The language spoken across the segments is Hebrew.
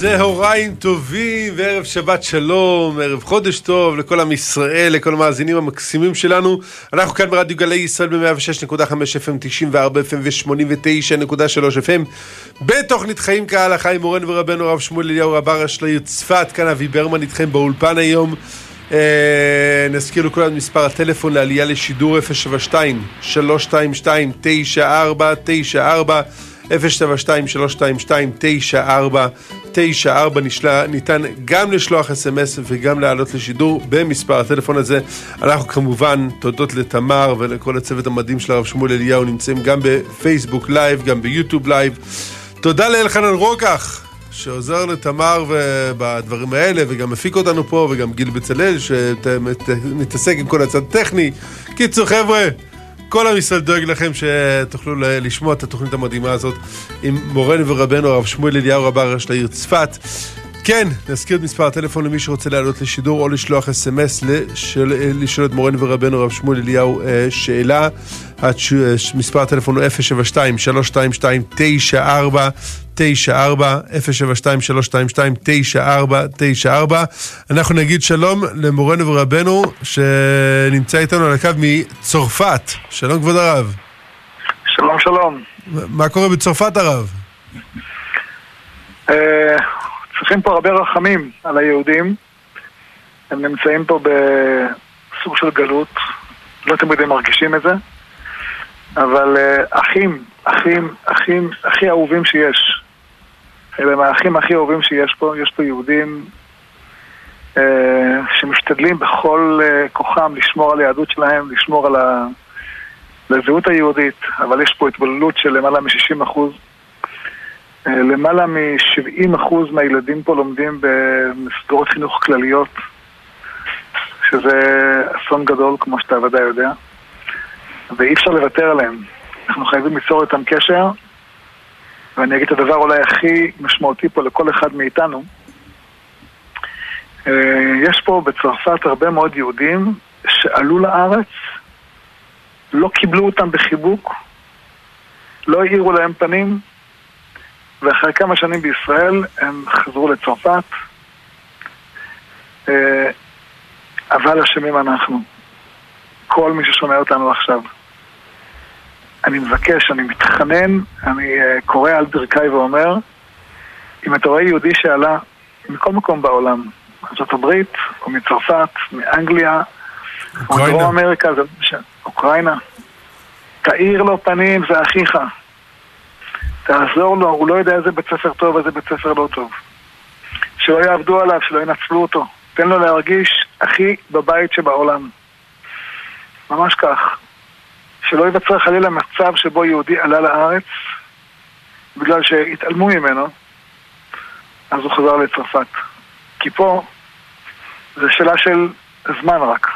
צהריים טובים וערב שבת שלום, ערב חודש טוב לכל עם ישראל, לכל המאזינים המקסימים שלנו. אנחנו כאן ברדיו גלי ישראל ב-106.5 FM, 94 FM ו-89.3 FM. בתוכנית חיים כהלכה עם מורנו ורבנו הרב שמואל אליהו רב הראש לעיר צפת, כאן אבי ברמן איתכם באולפן היום. אה, נזכיר לכולם מספר הטלפון לעלייה לשידור 072 322 9494 072-322-9494 ניתן גם לשלוח אס.אם.אס וגם לעלות לשידור במספר הטלפון הזה. אנחנו כמובן, תודות לתמר ולכל הצוות המדהים של הרב שמואל אליהו, נמצאים גם בפייסבוק live, גם ביוטיוב live. תודה לאלחנן רוקח. שעוזר לתמר בדברים האלה, וגם מפיק אותנו פה, וגם גיל בצלאל, שמתעסק עם כל הצד הטכני. קיצור, חבר'ה, כל עם ישראל דואג לכם שתוכלו לשמוע את התוכנית המדהימה הזאת עם מורנו ורבנו הרב שמואל אליהו רבה ראש לעיר צפת. כן, נזכיר את מספר הטלפון למי שרוצה לעלות לשידור או לשלוח אס.אם.אס לשאול את מורנו ורבנו הרב שמואל אליהו אה, שאלה. מספר הטלפון הוא 072-322-9494 072-322-9494 אנחנו נגיד שלום למורנו ורבנו שנמצא איתנו על הקו מצרפת. שלום כבוד הרב. שלום שלום. מה קורה בצרפת הרב? אה, צריכים פה הרבה רחמים על היהודים. הם נמצאים פה בסוג של גלות, לא תמיד הם מרגישים את זה, אבל uh, אחים, אחים, אחים, הכי אהובים שיש. אלה הם האחים הכי אהובים שיש פה, יש פה יהודים uh, שמשתדלים בכל uh, כוחם לשמור על היהדות שלהם, לשמור על הזהות היהודית, אבל יש פה התבוללות של למעלה מ-60 אחוז. למעלה מ-70% מהילדים פה לומדים במסגרות חינוך כלליות, שזה אסון גדול, כמו שאתה ודאי יודע, ואי אפשר לוותר עליהם. אנחנו חייבים ליצור איתם קשר, ואני אגיד את הדבר אולי הכי משמעותי פה לכל אחד מאיתנו. יש פה בצרפת הרבה מאוד יהודים שעלו לארץ, לא קיבלו אותם בחיבוק, לא האירו להם פנים, ואחרי כמה שנים בישראל הם חזרו לצרפת, אבל אשמים אנחנו. כל מי ששומע אותנו עכשיו. אני מבקש, אני מתחנן, אני קורא על ברכיי ואומר, אם אתה רואה יהודי שעלה מכל מקום בעולם, מארצות הברית, או מצרפת, מאנגליה, או דרום אמריקה, זה אוקראינה, תאיר לו פנים, זה אחיך. תעזור לו, הוא לא יודע איזה בית ספר טוב ואיזה בית ספר לא טוב. שלא יעבדו עליו, שלא ינצלו אותו. תן לו להרגיש הכי בבית שבעולם. ממש כך. שלא ייווצר חלילה מצב שבו יהודי עלה לארץ בגלל שהתעלמו ממנו, אז הוא חזר לצרפת. כי פה זה שאלה של זמן רק.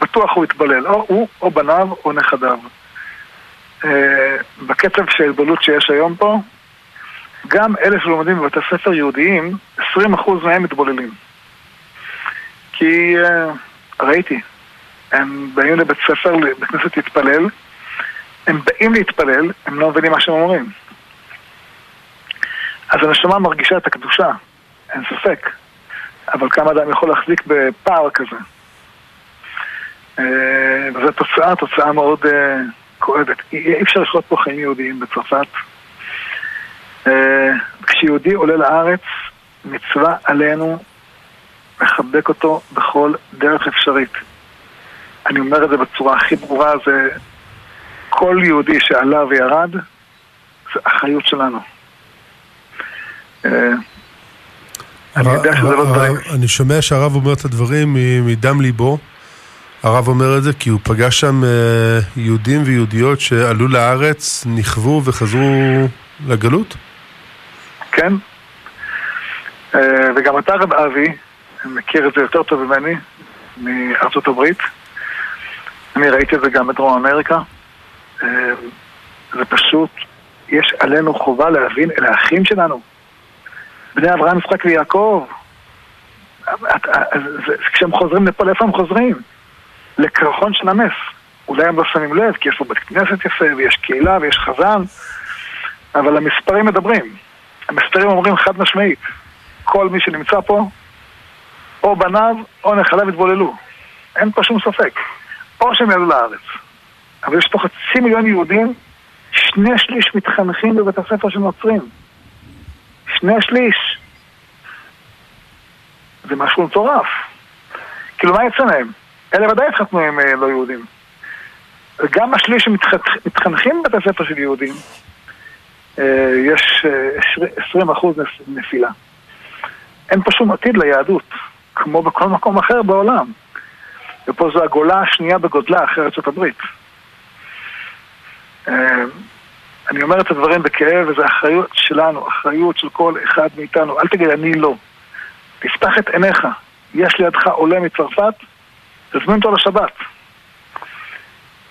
בטוח הוא יתבלל, או הוא, או בניו, או נכדיו. בקצב של בלות שיש היום פה, גם אלה שלומדים בבתי ספר יהודיים, 20% מהם מתבוללים. כי uh, ראיתי, הם באים לבית ספר, לבית כנסת להתפלל, הם באים להתפלל, הם לא מבינים מה שהם אומרים. אז הנשמה מרגישה את הקדושה, אין ספק, אבל כמה אדם יכול להחזיק בפער כזה. Uh, וזו תוצאה, תוצאה מאוד... Uh, כואבת. אי אפשר לחיות פה חיים יהודיים בצרפת. כשיהודי עולה לארץ, מצווה עלינו לחבק אותו בכל דרך אפשרית. אני אומר את זה בצורה הכי ברורה, זה כל יהודי שעלה וירד, זה אחריות שלנו. אני יודע שזה לא דברים. אני שומע שהרב אומר את הדברים מדם ליבו. הרב אומר את זה כי הוא פגש שם יהודים ויהודיות שעלו לארץ, נכוו וחזרו לגלות? כן. וגם אתה רב אבי, מכיר את זה יותר טוב ממני, מארצות הברית. אני ראיתי את זה גם בדרום אמריקה. זה פשוט, יש עלינו חובה להבין, אלה האחים שלנו. בני אברהם, יצחק ויעקב. כשהם חוזרים לפה, לאיפה הם חוזרים? לקרחון של הנס. אולי הם לא שמים לב, כי יש פה בית כנסת יפה, ויש קהילה, ויש חזן, אבל המספרים מדברים. המספרים אומרים חד משמעית. כל מי שנמצא פה, או בניו או נחליו יתבוללו. אין פה שום ספק. או שהם יעלו לארץ. אבל יש פה חצי מיליון יהודים, שני שליש מתחנכים בבית הספר של נוצרים. שני שליש. זה משהו מטורף. כאילו, מה יצא להם? אלה ודאי התחתנו עם אה, לא יהודים. גם השליש שמתחנכים בבית הספר של יהודים, אה, יש 20 אה, אחוז נפילה. אין פה שום עתיד ליהדות, כמו בכל מקום אחר בעולם. ופה זו הגולה השנייה בגודלה אחרי ארצות הברית. אה, אני אומר את הדברים בכאב, וזו אחריות שלנו, אחריות של כל אחד מאיתנו. אל תגיד, אני לא. תפתח את עיניך. יש לידך עולה מצרפת, תזמין אותו לשבת.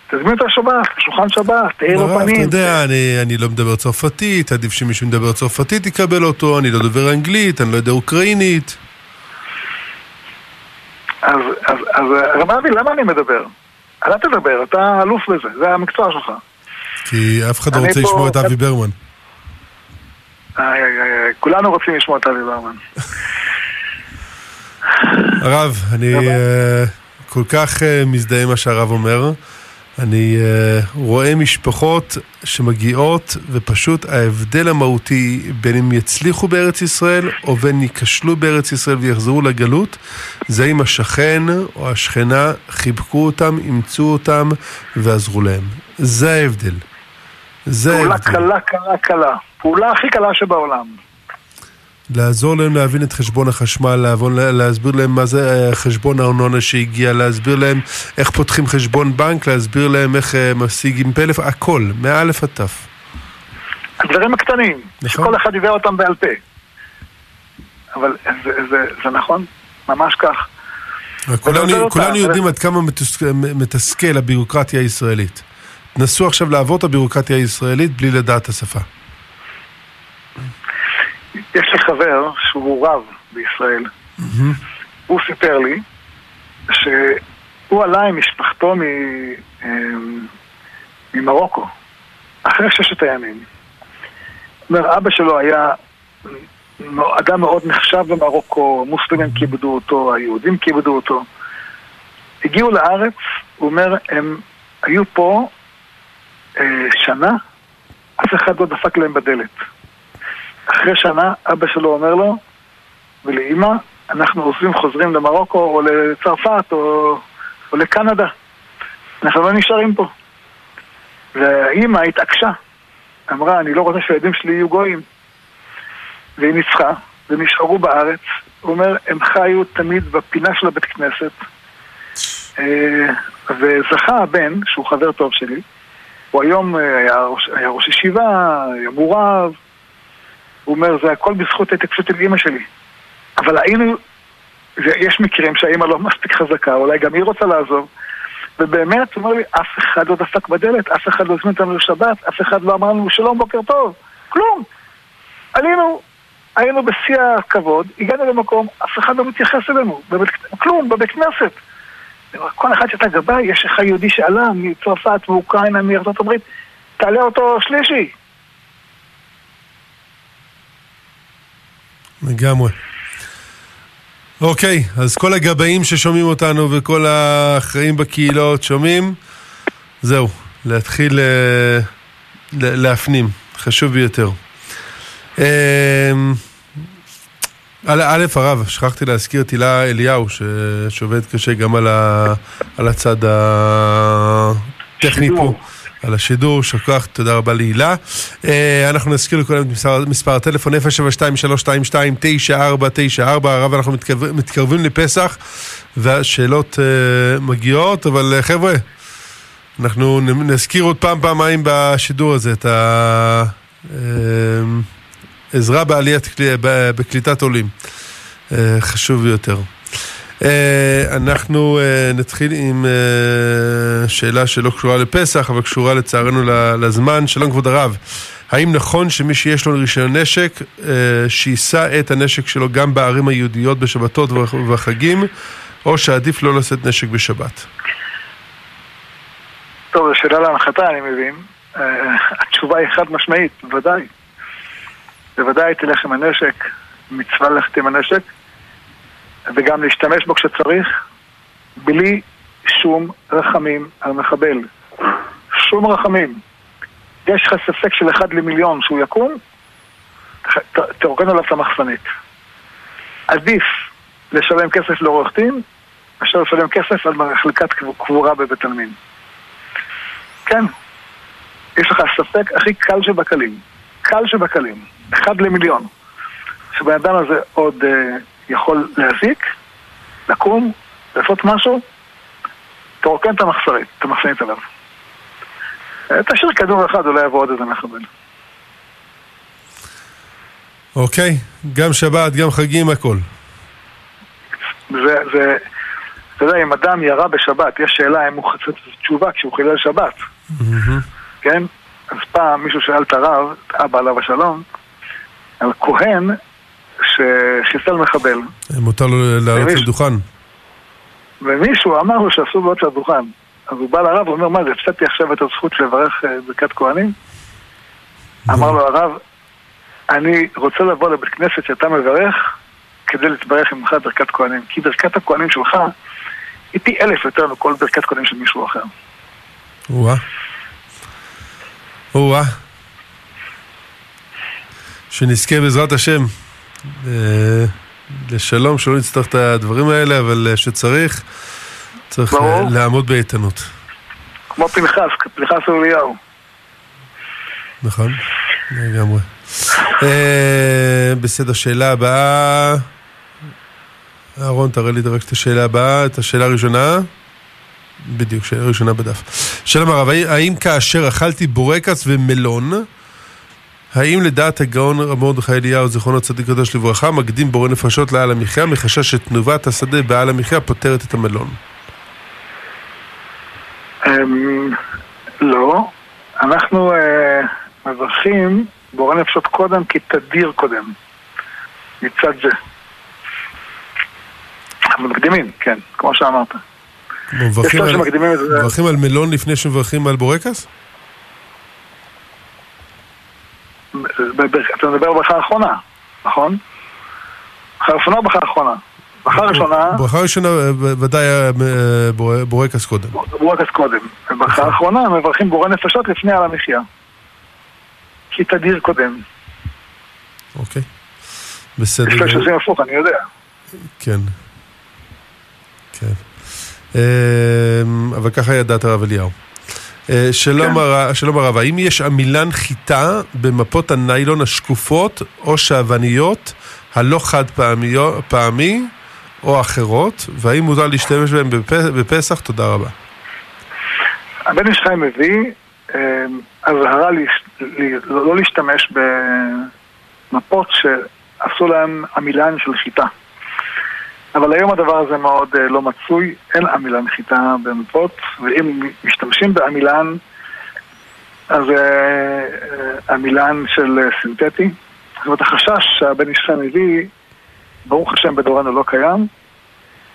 תזמין אותו לשבת, לשולחן שבת, תאיר לו פנים. אתה יודע, אני, אני לא מדבר צרפתית, עדיף שמישהו מדבר צרפתית יקבל אותו, אני לא דובר אנגלית, אני לא יודע אוקראינית. אז, אז, אז רב אבי, למה אני מדבר? אל תדבר, אתה אלוף בזה, זה המקצוע שלך. כי אף אחד לא רוצה פה... לשמוע את אבי ברמן. איי, איי, איי, כולנו רוצים לשמוע את אבי ברמן. הרב, אני uh, כל כך uh, מזדהה עם מה שהרב אומר. אני uh, רואה משפחות שמגיעות, ופשוט ההבדל המהותי בין אם יצליחו בארץ ישראל, או בין ייכשלו בארץ ישראל ויחזרו לגלות, זה אם השכן או השכנה חיבקו אותם, אימצו אותם ועזרו להם. זה ההבדל. זה פעולה ההבדל. קלה, קלה, קלה. פעולה הכי קלה שבעולם. לעזור להם להבין את חשבון החשמל, לעבון, להסביר להם מה זה אה, חשבון הארנונה שהגיע, להסביר להם איך פותחים חשבון בנק, להסביר להם איך אה, משיגים פלאפון, הכל, מאלף עד תף. הדברים הקטנים, נכון. שכל אחד יביא אותם בעל פה. אבל זה, זה, זה נכון, ממש כך. כולנו, כולנו יודעים עד כמה מתסכל הבירוקרטיה הישראלית. נסו עכשיו לעבור את הבירוקרטיה הישראלית בלי לדעת את השפה. יש לי חבר שהוא רב בישראל. Mm-hmm. הוא סיפר לי שהוא עלה עם משפחתו אמ, ממרוקו, אחרי ששת הימים. אומר, אבא שלו היה אדם מאוד נחשב במרוקו, המוסלמים כיבדו אותו, היהודים כיבדו אותו. הגיעו לארץ, הוא אומר, הם היו פה שנה, אף אחד לא דפק להם בדלת. אחרי שנה אבא שלו אומר לו ולאימא, אנחנו עוזבים, חוזרים למרוקו או לצרפת או, או לקנדה. אנחנו לא נשארים פה. והאימא התעקשה. אמרה, אני לא רוצה שהילדים שלי יהיו גויים. והיא ניצחה, ונשארו בארץ. הוא אומר, הם חיו תמיד בפינה של הבית כנסת. אה, וזכה הבן, שהוא חבר טוב שלי, הוא היום אה, היה ראש, היה ראש ישיבה, היה מורב, הוא אומר, זה הכל בזכות ההתעקשות של אימא שלי. אבל היינו, יש מקרים שהאימא לא מספיק חזקה, אולי גם היא רוצה לעזוב. ובאמת, הוא אומר לי, אף אחד לא דפק בדלת, אף אחד לא הזמין אותנו לשבת, אף אחד לא אמר לנו שלום, בוקר טוב, כלום. עלינו, היינו בשיא הכבוד, הגענו למקום, אף אחד לא מתייחס אלינו, בבית, כלום, בבית כנסת. כל אחד שאתה גבאי, יש לך יהודי שעלה מצרפת, מאוקראינה, מארצות הברית, תעלה אותו שלישי. לגמרי. אוקיי, אז כל הגבאים ששומעים אותנו וכל האחראים בקהילות שומעים, זהו, להתחיל אה, להפנים, חשוב ביותר. א', הרב, שכחתי להזכיר את הילה אליהו, שעובד קשה גם על, הצד הטכני פה. על השידור, יישר כוח, תודה רבה להילה. אה, אנחנו נזכיר לכולם את מספר, מספר הטלפון 072-322-9494, הרב אנחנו מתקרבים, מתקרבים לפסח והשאלות uh, מגיעות, אבל uh, חבר'ה, אנחנו נזכיר עוד פעם, פעמיים בשידור הזה את העזרה בעליית, בקליטת עולים. Uh, חשוב ביותר. אה, אנחנו אה, נתחיל עם אה, שאלה שלא קשורה לפסח, אבל קשורה לצערנו לזמן. שלום כבוד הרב, האם נכון שמי שיש לו רישיון נשק, שיישא את הנשק שלו גם בערים היהודיות בשבתות ובחגים, או שעדיף לא לשאת נשק בשבת? טוב, זו שאלה להנחתה, אני מבין. התשובה היא חד משמעית, בוודאי. בוודאי תלך עם הנשק, מצווה ללכת עם הנשק, וגם להשתמש בו כשצריך, בלי שום רחמים על מחבל. שום רחמים. יש לך ספק של אחד למיליון שהוא יקום, תרוקן עליו את המחסנית. עדיף לשלם כסף לעורך דין, מאשר לשלם כסף על מחלקת קבורה בבית עלמין. כן, יש לך ספק הכי קל שבקלים. קל שבקלים. אחד למיליון. שבן אדם הזה עוד uh, יכול להזיק, לקום, לעשות משהו, תרוקן את המחסנית, את המחסנית עליו. אה, תשאיר כדור אחד, אולי יבוא עוד איזה מחבל. אוקיי, גם שבת, גם חגים, הכל. זה, זה, אתה יודע, אם אדם ירה בשבת, יש שאלה אם הוא חצה תשובה כשהוא חילל שבת. כן? אז פעם מישהו שאל את הרב, אבא עליו השלום, על כהן שחיסל מחבל. מותר לו לעלות לדוכן. ומישהו אמר לו שאסור לעלות לדוכן. אז הוא בא לרב ואומר, מה זה, הפסדתי עכשיו את הזכות לברך אה, ברכת כהנים? אמר לו הרב, אני רוצה לבוא לבית כנסת שאתה מברך כדי להתברך עמך ברכת כהנים. כי ברכת הכהנים שלך היא פי אלף יותר מכל ברכת כהנים של מישהו אחר. או-אה. או-אה. שנזכה בעזרת השם אה, לשלום, שלא נצטרך את הדברים האלה, אבל אה, שצריך, צריך אה, לעמוד באיתנות. כמו פנחס, פנחס אליהו. נכון, לגמרי. בסדר, שאלה הבאה. אהרון, תראה לי רק את השאלה הבאה, את השאלה הראשונה. בדיוק, שאלה ראשונה בדף. שלום הרב, האם כאשר אכלתי בורקס ומלון, האם לדעת הגאון רב מרדכי אליהו, זיכרונו צדיק קדוש לברכה, מקדים בורא נפשות לעל המחיה, מחשש שתנובת השדה בעל המחיה פותרת את המלון? אמ, לא. אנחנו אה, מברכים בורא נפשות קודם כתדיר קודם. מצד זה. אנחנו מקדימים, כן, כמו שאמרת. מברכים על מלון לפני שמברכים על בורקס? אתה מדבר ברכה האחרונה, נכון? ברכה ראשונה או ברכה האחרונה? ברכה ראשונה... ברכה ראשונה ודאי היה בורקס קודם. בורקס קודם. וברכה נכון. האחרונה מברכים בורא נפשות לפני על המחיה. כי תדיר קודם. אוקיי. בסדר. יש שזה הפוך, אני יודע. כן. כן. אבל ככה ידעת הרב אליהו. אה, שלום, כן. הרב, שלום הרב, האם יש עמילן חיטה במפות הניילון השקופות או שעווניות הלא חד פעמי או אחרות, והאם מותר להשתמש בהן בפסח? תודה רבה. הבן איש חיים מביא אה, אזהרה לא להשתמש במפות שעשו להם עמילן של חיטה. אבל היום הדבר הזה מאוד uh, לא מצוי, אין עמילן חיטה במפות, ואם משתמשים בעמילן, אז uh, עמילן של uh, סינתטי. זאת אומרת, החשש שהבן איש חיים הביא, ברוך השם בדורנו לא קיים.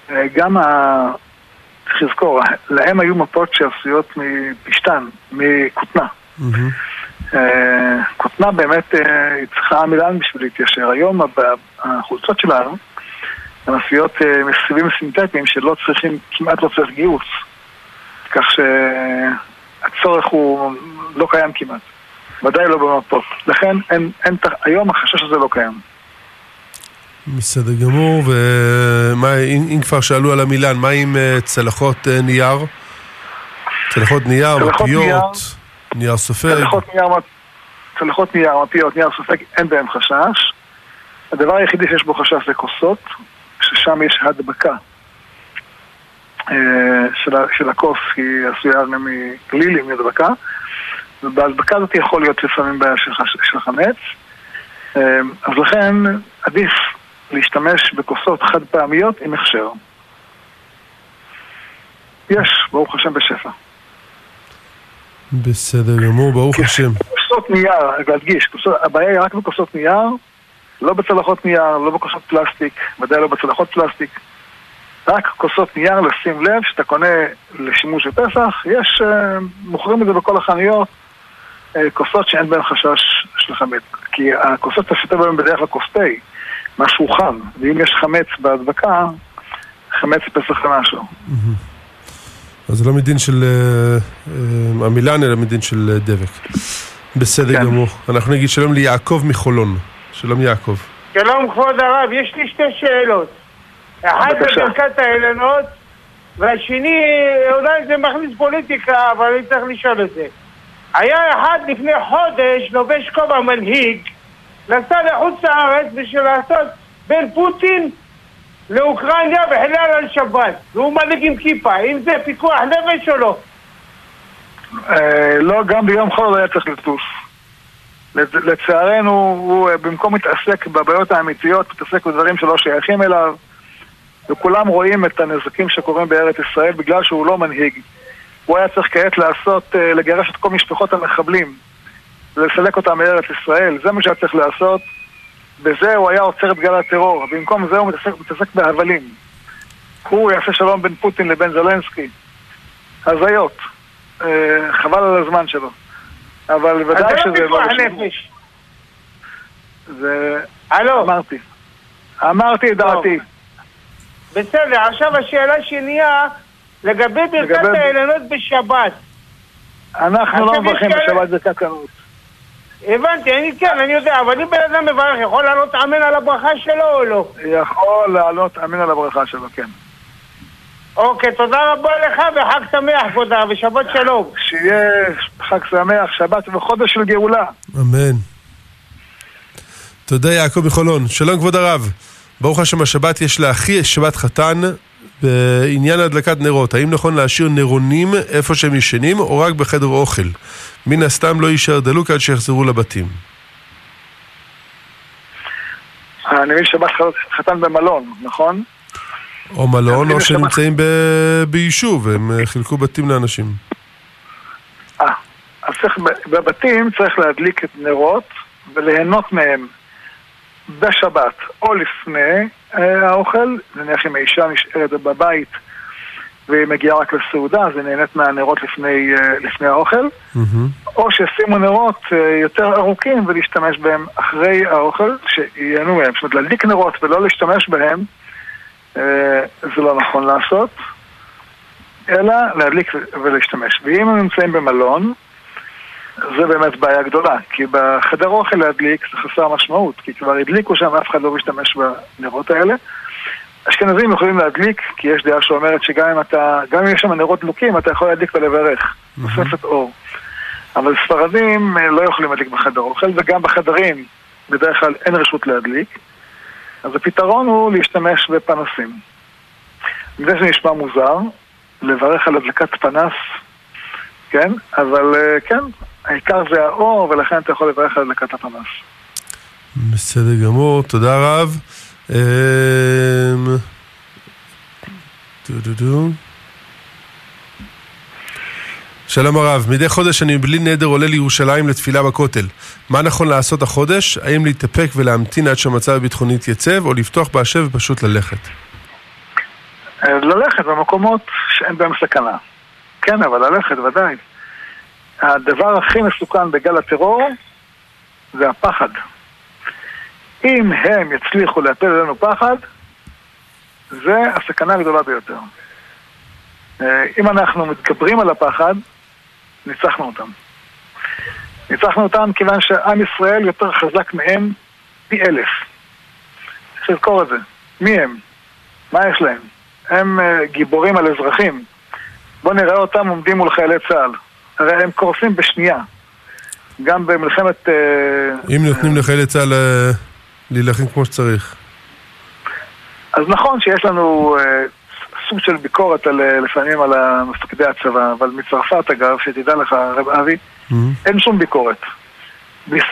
Uh, גם ה... צריך לזכור, להם היו מפות שעשויות מפשתן, מכותנה. Mm-hmm. כותנה באמת, היא צריכה עמילן בשביל להתיישר. היום החולצות שלנו, הן עשויות מסיבים סינתטיים שלא צריכים, כמעט לא צריך גיוס. כך שהצורך הוא לא קיים כמעט. ודאי לא במפות. לכן אין, אין, היום החשש הזה לא קיים. בסדר גמור, ומה, אם, אם כבר שאלו על המילן, מה עם uh, צלחות uh, נייר? צלחות נייר, צלחות מפיות, נייר, סופג? צלחות נייר, צלחות נייר, מפיות, נייר סופג, אין בהם חשש. הדבר היחידי שיש בו חשש זה כוסות, ששם יש הדבקה אה, של, של הכוס, היא עשויה מגליל עם הדבקה, ובהדבקה הזאת יכול להיות לפעמים בעיה של, של חמץ. אה, אז לכן עדיף להשתמש בכוסות חד פעמיות עם הכשר. יש, ברוך השם בשפע. בסדר גמור, ברוך השם. כוסות נייר, להדגיש, הבעיה היא רק בכוסות נייר, לא בצלחות נייר, לא בכוסות פלסטיק, ודאי לא בצלחות פלסטיק. רק כוסות נייר, לשים לב, שאתה קונה לשימוש בפסח, יש, אה, מוכרים את זה בכל החנויות, אה, כוסות שאין בהן חשש של חמץ. כי הכוסות אתה שותה בהן בדרך כלל כוס תה, משהו חם, ואם יש חמץ בהדבקה, חמץ פסח למשהו. אז זה לא מדין של אה, אה, עמילן, אלא מדין של דבק. בסדר כן. גמור. אנחנו נגיד שלום ליעקב מחולון. שלום יעקב. שלום כבוד הרב, יש לי שתי שאלות. אחת זה בבקשה. ברכת האילנות, והשני, אולי זה מכניס פוליטיקה, אבל אני צריך לשאול את זה. היה אחד לפני חודש, לובש כובע מנהיג, נסע לחוץ לארץ בשביל לעשות בין פוטין לאוקראינה בחלל על שבת, והוא מדליק עם כיפה, אם זה פיקוח נפש או לא? אה, לא, גם ביום חול היה צריך לטוס. לצ- לצערנו, הוא אה, במקום להתעסק בבעיות האמיתיות, מתעסק בדברים שלא שייכים אליו, וכולם רואים את הנזקים שקורים בארץ ישראל בגלל שהוא לא מנהיג. הוא היה צריך כעת לעשות, אה, לגרש את כל משפחות המחבלים ולסלק אותם מארץ ישראל, זה מה שהיה צריך לעשות. בזה הוא היה עוצר את גל הטרור, במקום זה הוא מתעסק, מתעסק בהבלים. הוא יעשה שלום בין פוטין לבין זלנסקי. הזיות. אה, חבל על הזמן שלו. אבל אז ודאי זה לא שזה פיקוח לשימור. נפש. זה... הלו, אמרתי. אמרתי את. דעתי. בסדר, עכשיו השאלה שנייה לגבי ברכת האילנות בשבת. אנחנו לא מברכים בשבת בקקנות. הבנתי, אני כן, אני יודע, אבל אם בן אדם מברך, יכול לעלות אמן על הברכה שלו או לא? יכול לעלות אמן על הברכה שלו, כן. אוקיי, תודה רבה לך וחג שמח, כבוד הרב, ושבת שלום. שיהיה חג שמח, שבת וחודש של גאולה. אמן. תודה יעקב מחולון. שלום כבוד הרב. ברוך השם השבת יש לאחי שבת חתן בעניין הדלקת נרות. האם נכון להשאיר נרונים איפה שהם ישנים או רק בחדר אוכל? מן הסתם לא יישאר דלוק עד שיחזרו לבתים. אני מבין שבת חתן במלון, נכון? או מלון או שנמצאים ב- ביישוב, הם אה, חילקו בתים לאנשים. אה, אז צריך, בבתים צריך להדליק את נרות וליהנות מהם בשבת או לפני אה, האוכל, נניח אם האישה נשארת בבית והיא מגיעה רק לסעודה, אז היא נהנית מהנרות לפני, אה, לפני האוכל, מהמם. או שישימו נרות יותר ארוכים ולהשתמש בהם אחרי האוכל, שייהנו מהם. זאת אומרת, להדליק נרות ולא להשתמש בהם, זה לא נכון לעשות, אלא להדליק ולהשתמש. ואם הם נמצאים במלון, זה באמת בעיה גדולה, כי בחדר אוכל להדליק זה חסר משמעות, כי כבר הדליקו שם, אף אחד לא משתמש בנרות האלה. אשכנזים יכולים להדליק, כי יש דעה שאומרת שגם אם אתה, גם אם יש שם נרות דלוקים, אתה יכול להדליק ולברך, נוספת אור. אבל ספרדים אה, לא יכולים להדליק בחדר אוכל, וגם בחדרים בדרך כלל אין רשות להדליק. אז הפתרון הוא להשתמש בפנסים. זה שנשמע מוזר, לברך על הדלקת פנס, כן? אבל אה, כן, העיקר זה האור, ולכן אתה יכול לברך על הדלקת הפנס. בסדר גמור, תודה רב. דו דו דו. שלום הרב, מדי חודש אני בלי נדר עולה לירושלים לתפילה בכותל. מה נכון לעשות החודש? האם להתאפק ולהמתין עד שהמצב הביטחוני יתייצב, או לפתוח בהשב ופשוט ללכת? אה, ללכת במקומות שאין בהם סכנה. כן, אבל ללכת, ודאי. הדבר הכי מסוכן בגל הטרור זה הפחד. אם הם יצליחו להפיל עלינו פחד, זה הסכנה הגדולה ביותר. אה, אם אנחנו מתגברים על הפחד, ניצחנו אותם. ניצחנו אותם כיוון שעם ישראל יותר חזק מהם פי אלף. צריך לזכור את זה. מי הם? מה יש להם? הם אה, גיבורים על אזרחים. בואו נראה אותם עומדים מול חיילי צה"ל. הרי הם קורסים בשנייה. גם במלחמת... אה, אם נותנים לחיילי צה"ל אה, להילחם כמו שצריך. אז נכון שיש לנו אה, סוג של ביקורת על, אה, לפעמים על מפקדי הצבא, אבל מצרפת אגב, שתדע לך, רב אבי, מהמם. אין שום ביקורת.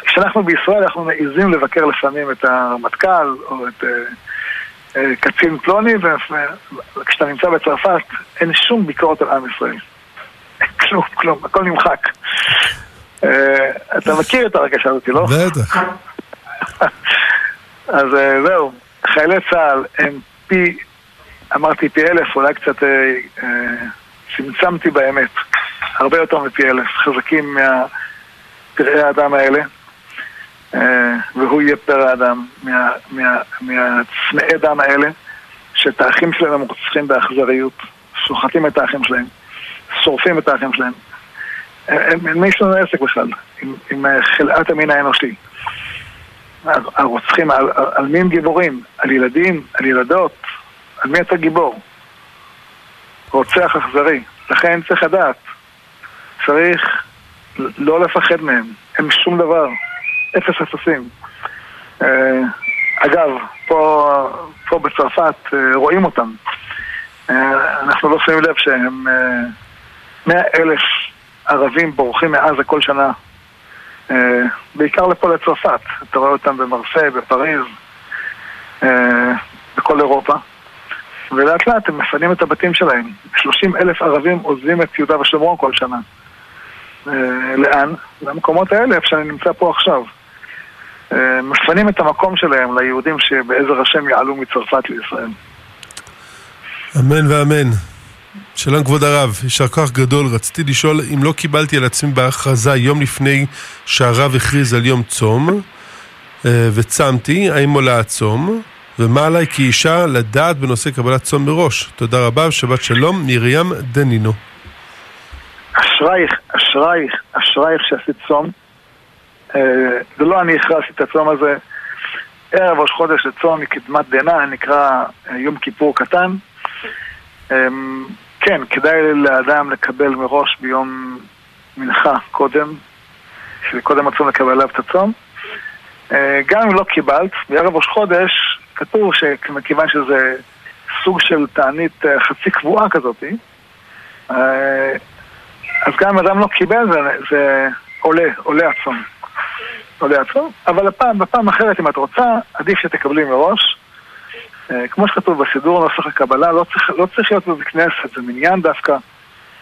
כשאנחנו בישראל אנחנו מעיזים לבקר לפעמים את הרמטכ"ל או את אה, אה, קצין פלוני, וכשאתה נמצא בצרפת אין שום ביקורת על עם ישראל. כלום, כלום, הכל נמחק. אה, אתה מכיר את הרגשה הזאת, לא? בטח. אז אה, זהו, חיילי צה"ל הם פי, אמרתי פי אלף, אולי קצת אה, אה, צמצמתי באמת, הרבה יותר מפי אלף, חזקים מהפראי האדם האלה. אה, והוא יהיה פר האדם מהצמאי דם האלה, שאת האחים שלהם הם רוצחים באכזריות, שוחטים את האחים שלהם, שורפים את האחים שלהם. מי יש עסק בכלל? עם, עם חלאת המין האנושי. הרוצחים, על, על מי הם גיבורים? על ילדים? על ילדות? על מי אתה גיבור? רוצח אכזרי. לכן צריך לדעת, צריך לא לפחד מהם. הם שום דבר. אפס אפסים. אה, אגב, פה, פה בצרפת אה, רואים אותם. אה, אנחנו לא שמים לב שהם מאה אלף ערבים בורחים מעזה כל שנה. בעיקר לפה לצרפת. אתה רואה אותם במרסיי, בפריז, בכל אירופה. ולאט לאט הם מפנים את הבתים שלהם. 30 אלף ערבים עוזבים את יהודה ושומרון כל שנה. לאן? למקומות האלה, איפה שאני נמצא פה עכשיו. אה, מפנים את המקום שלהם ליהודים שבעזר השם יעלו מצרפת לישראל. אמן ואמן. שלום כבוד הרב, יישר כוח גדול. רציתי לשאול אם לא קיבלתי על עצמי בהכרזה יום לפני שהרב הכריז על יום צום אה, וצמתי, האם עולה הצום? ומה עליי כאישה לדעת בנושא קבלת צום מראש? תודה רבה ושבת שלום, מרים דנינו. אשרייך, אשרייך, אשרייך שעשית צום. אה, זה לא אני הכרזתי את הצום הזה. ערב ראש חודש לצום מקדמת דנא, נקרא אה, יום כיפור קטן. אמ, כן, כדאי לאדם לקבל מראש ביום מנחה קודם, שקודם הצום לקבל עליו את הצום. אה, גם אם לא קיבלת, בערב ראש חודש כתוב שמכיוון שזה סוג של תענית חצי קבועה כזאת, אז גם אם אדם לא קיבל זה, זה עולה, עולה הצום. לא לעצמו, אבל הפעם, בפעם אחרת, אם את רוצה, עדיף שתקבלי מראש. אה, כמו שכתוב בסידור נוסח הקבלה, לא צריך, לא צריך להיות בבית כנסת, זה מניין דווקא.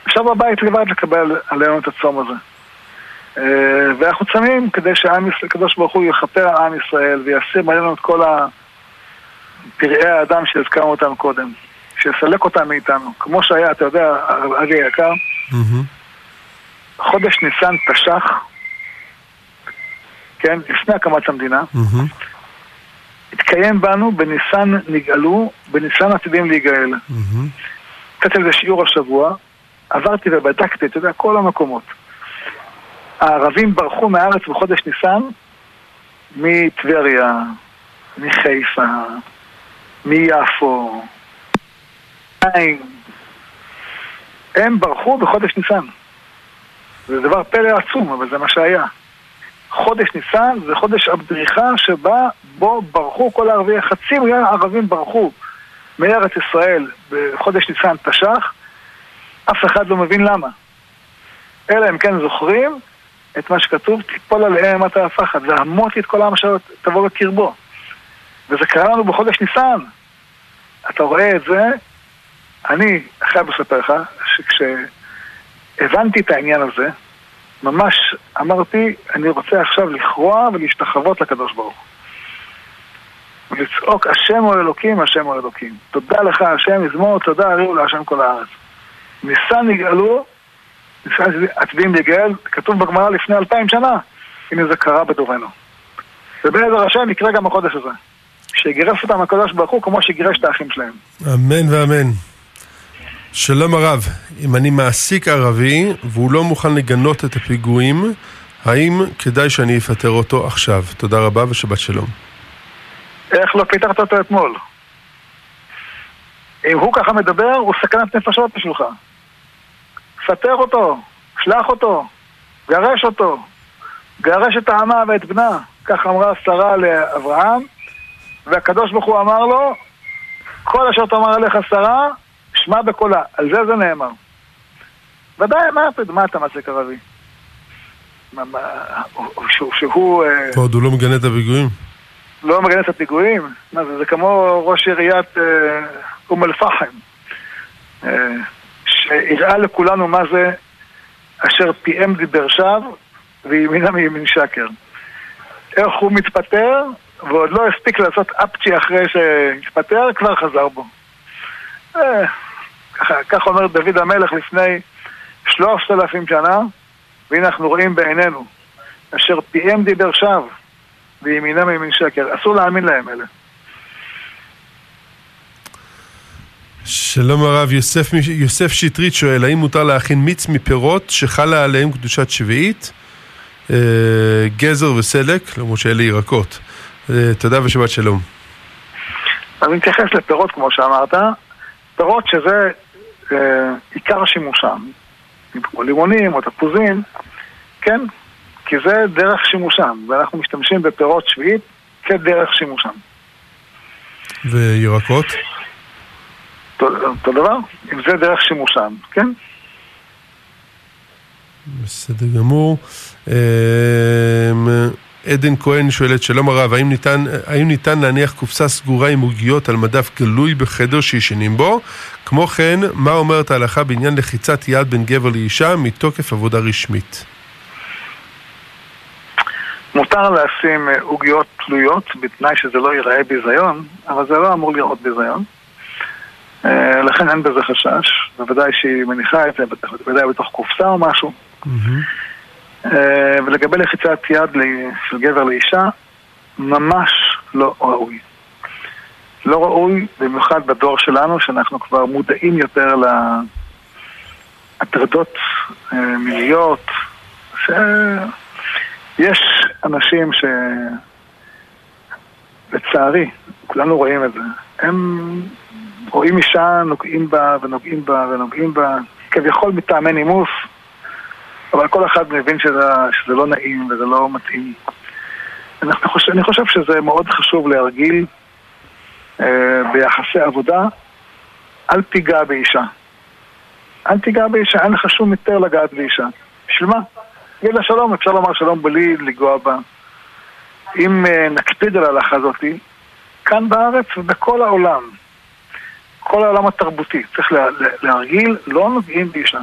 אפשר בבית לבד לקבל עלינו את הצום הזה. אה, ואנחנו צמים כדי שהקדוש ברוך הוא יכפר על עם ישראל וישים עלינו את כל פראי האדם שהזכרנו אותם קודם. שיסלק אותם מאיתנו. כמו שהיה, אתה יודע, אבי היקר, חודש ניסן תש"ח, כן, לפני הקמת המדינה, mm-hmm. התקיים בנו, בניסן נגאלו, בניסן עתידים להיגאל. נתתי mm-hmm. לזה שיעור השבוע, עברתי ובדקתי, אתה יודע, כל המקומות. הערבים ברחו מהארץ בחודש ניסן מטבריה, מחיפה, מיפו, הם ברחו בחודש ניסן. זה דבר פלא עצום, אבל זה מה שהיה. חודש ניסן זה חודש הבריחה שבה בו ברחו כל הערבים, חצי מיליון ערבים ברחו מארץ ישראל בחודש ניסן תש"ח, אף אחד לא מבין למה. אלא אם כן זוכרים את מה שכתוב, תיפול עליהם מטה הפחד, והמותי את כל העם אשר תבוא בקרבו. וזה קרה לנו בחודש ניסן. אתה רואה את זה, אני חייב לספר לך, שכשהבנתי את העניין הזה, ממש אמרתי, אני רוצה עכשיו לכרוע ולהשתחוות לקדוש ברוך הוא. ולצעוק, השם הוא אלוקים, השם הוא אלוקים. תודה לך, השם, יזמור, תודה, הריעו להשם כל הארץ. ניסן נגאלו, ניסן עתידים לגאל, כתוב בגמרא לפני אלפיים שנה. הנה זה קרה בדורנו. ובעזר השם יקרה גם החודש הזה. שיגרש אותם הקדוש ברוך הוא כמו שגירש את האחים שלהם. אמן ואמן. שלום הרב, אם אני מעסיק ערבי והוא לא מוכן לגנות את הפיגועים, האם כדאי שאני אפטר אותו עכשיו? תודה רבה ושבת שלום. איך לא פיתחת אותו אתמול? אם הוא ככה מדבר, הוא סכנת נפשות בשבילך. פטר אותו, שלח אותו, גרש אותו, גרש את האמה ואת בנה. כך אמרה שרה לאברהם, והקדוש ברוך הוא אמר לו, כל אשר תאמר עליך שרה, שמע בקולה, על זה זה נאמר. ודאי, מה, מה אתה מעסיק ערבי? שהוא... אה, עוד הוא לא מגנה את הפיגועים? לא מגנה את הפיגועים? מה זה, זה כמו ראש עיריית אה, אום אל-פחם, אה, שהראה לכולנו מה זה אשר פיהם דיבר שווא וימינה מימין שקר. איך הוא מתפטר, ועוד לא הספיק לעשות אפצ'י אחרי שהתפטר, כבר חזר בו. כך אומר דוד המלך לפני שלושת אלפים שנה, והנה אנחנו רואים בעינינו, אשר פיהם דיבר שווא, וימינם ימין שקר. אסור להאמין להם אלה. שלום הרב, יוסף, יוסף שטרית שואל, האם מותר להכין מיץ מפירות שחלה עליהם קדושת שביעית, אה, גזר וסלק, למרות שאלה ירקות. אה, תודה ושבת שלום. אז נתייחס לפירות כמו שאמרת, פירות שזה אה, עיקר שימושם, כמו לימונים או תפוזים, כן, כי זה דרך שימושם, ואנחנו משתמשים בפירות שביעית כדרך שימושם. וירקות? אותו דבר, אם זה דרך שימושם, כן? בסדר גמור. אמ, עדן כהן שואלת, שלום הרב, האם ניתן, האם ניתן להניח קופסה סגורה עם עוגיות על מדף גלוי בחדר שישנים בו? כמו כן, מה אומרת ההלכה בעניין לחיצת יד בין גבר לאישה מתוקף עבודה רשמית? מותר לשים עוגיות תלויות בתנאי שזה לא ייראה ביזיון, אבל זה לא אמור לראות ביזיון. אה, לכן אין בזה חשש, בוודאי שהיא מניחה את זה, בוודאי בתוך קופסה או משהו. אה, ולגבי לחיצת יד של גבר לאישה, ממש לא ראוי. לא ראוי, במיוחד בדור שלנו, שאנחנו כבר מודעים יותר להטרדות אה, מיניות, שיש אנשים ש... לצערי, כולנו רואים את זה, הם רואים אישה, נוגעים בה ונוגעים בה ונוגעים בה, כביכול מטעמי נימוס, אבל כל אחד מבין שזה, שזה לא נעים וזה לא מתאים. אני חושב, אני חושב שזה מאוד חשוב להרגיל אה, ביחסי עבודה, אל תיגע באישה. אל תיגע באישה, אין לך שום היתר לגעת באישה. בשביל מה? תגיד לה שלום, אפשר לומר שלום בלי לגוע בה. אם אה, נקפיד על ההלכה הזאתי, כאן בארץ ובכל העולם, כל העולם התרבותי. צריך לה, להרגיל, לא נוגעים באישה.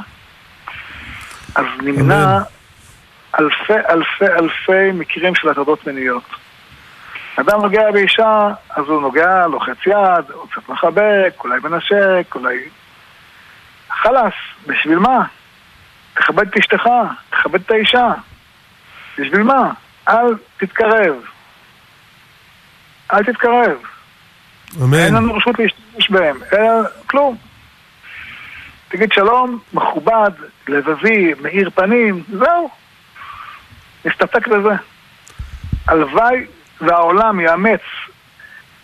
אז נמנע אלפי אלפי אלפי מקרים של הטרדות מיניות. אדם נוגע באישה, אז הוא נוגע, לוחץ יד, הוא קצת מחבק, אולי מנשק, אולי... חלאס, בשביל מה? תכבד את אשתך, תכבד את האישה. בשביל מה? אל תתקרב. אל תתקרב. אמן. אין לנו רשות להשתמש בהם, אלא כלום. תגיד שלום, מכובד, לבבי, מאיר פנים, זהו. נסתפק בזה. הלוואי והעולם יאמץ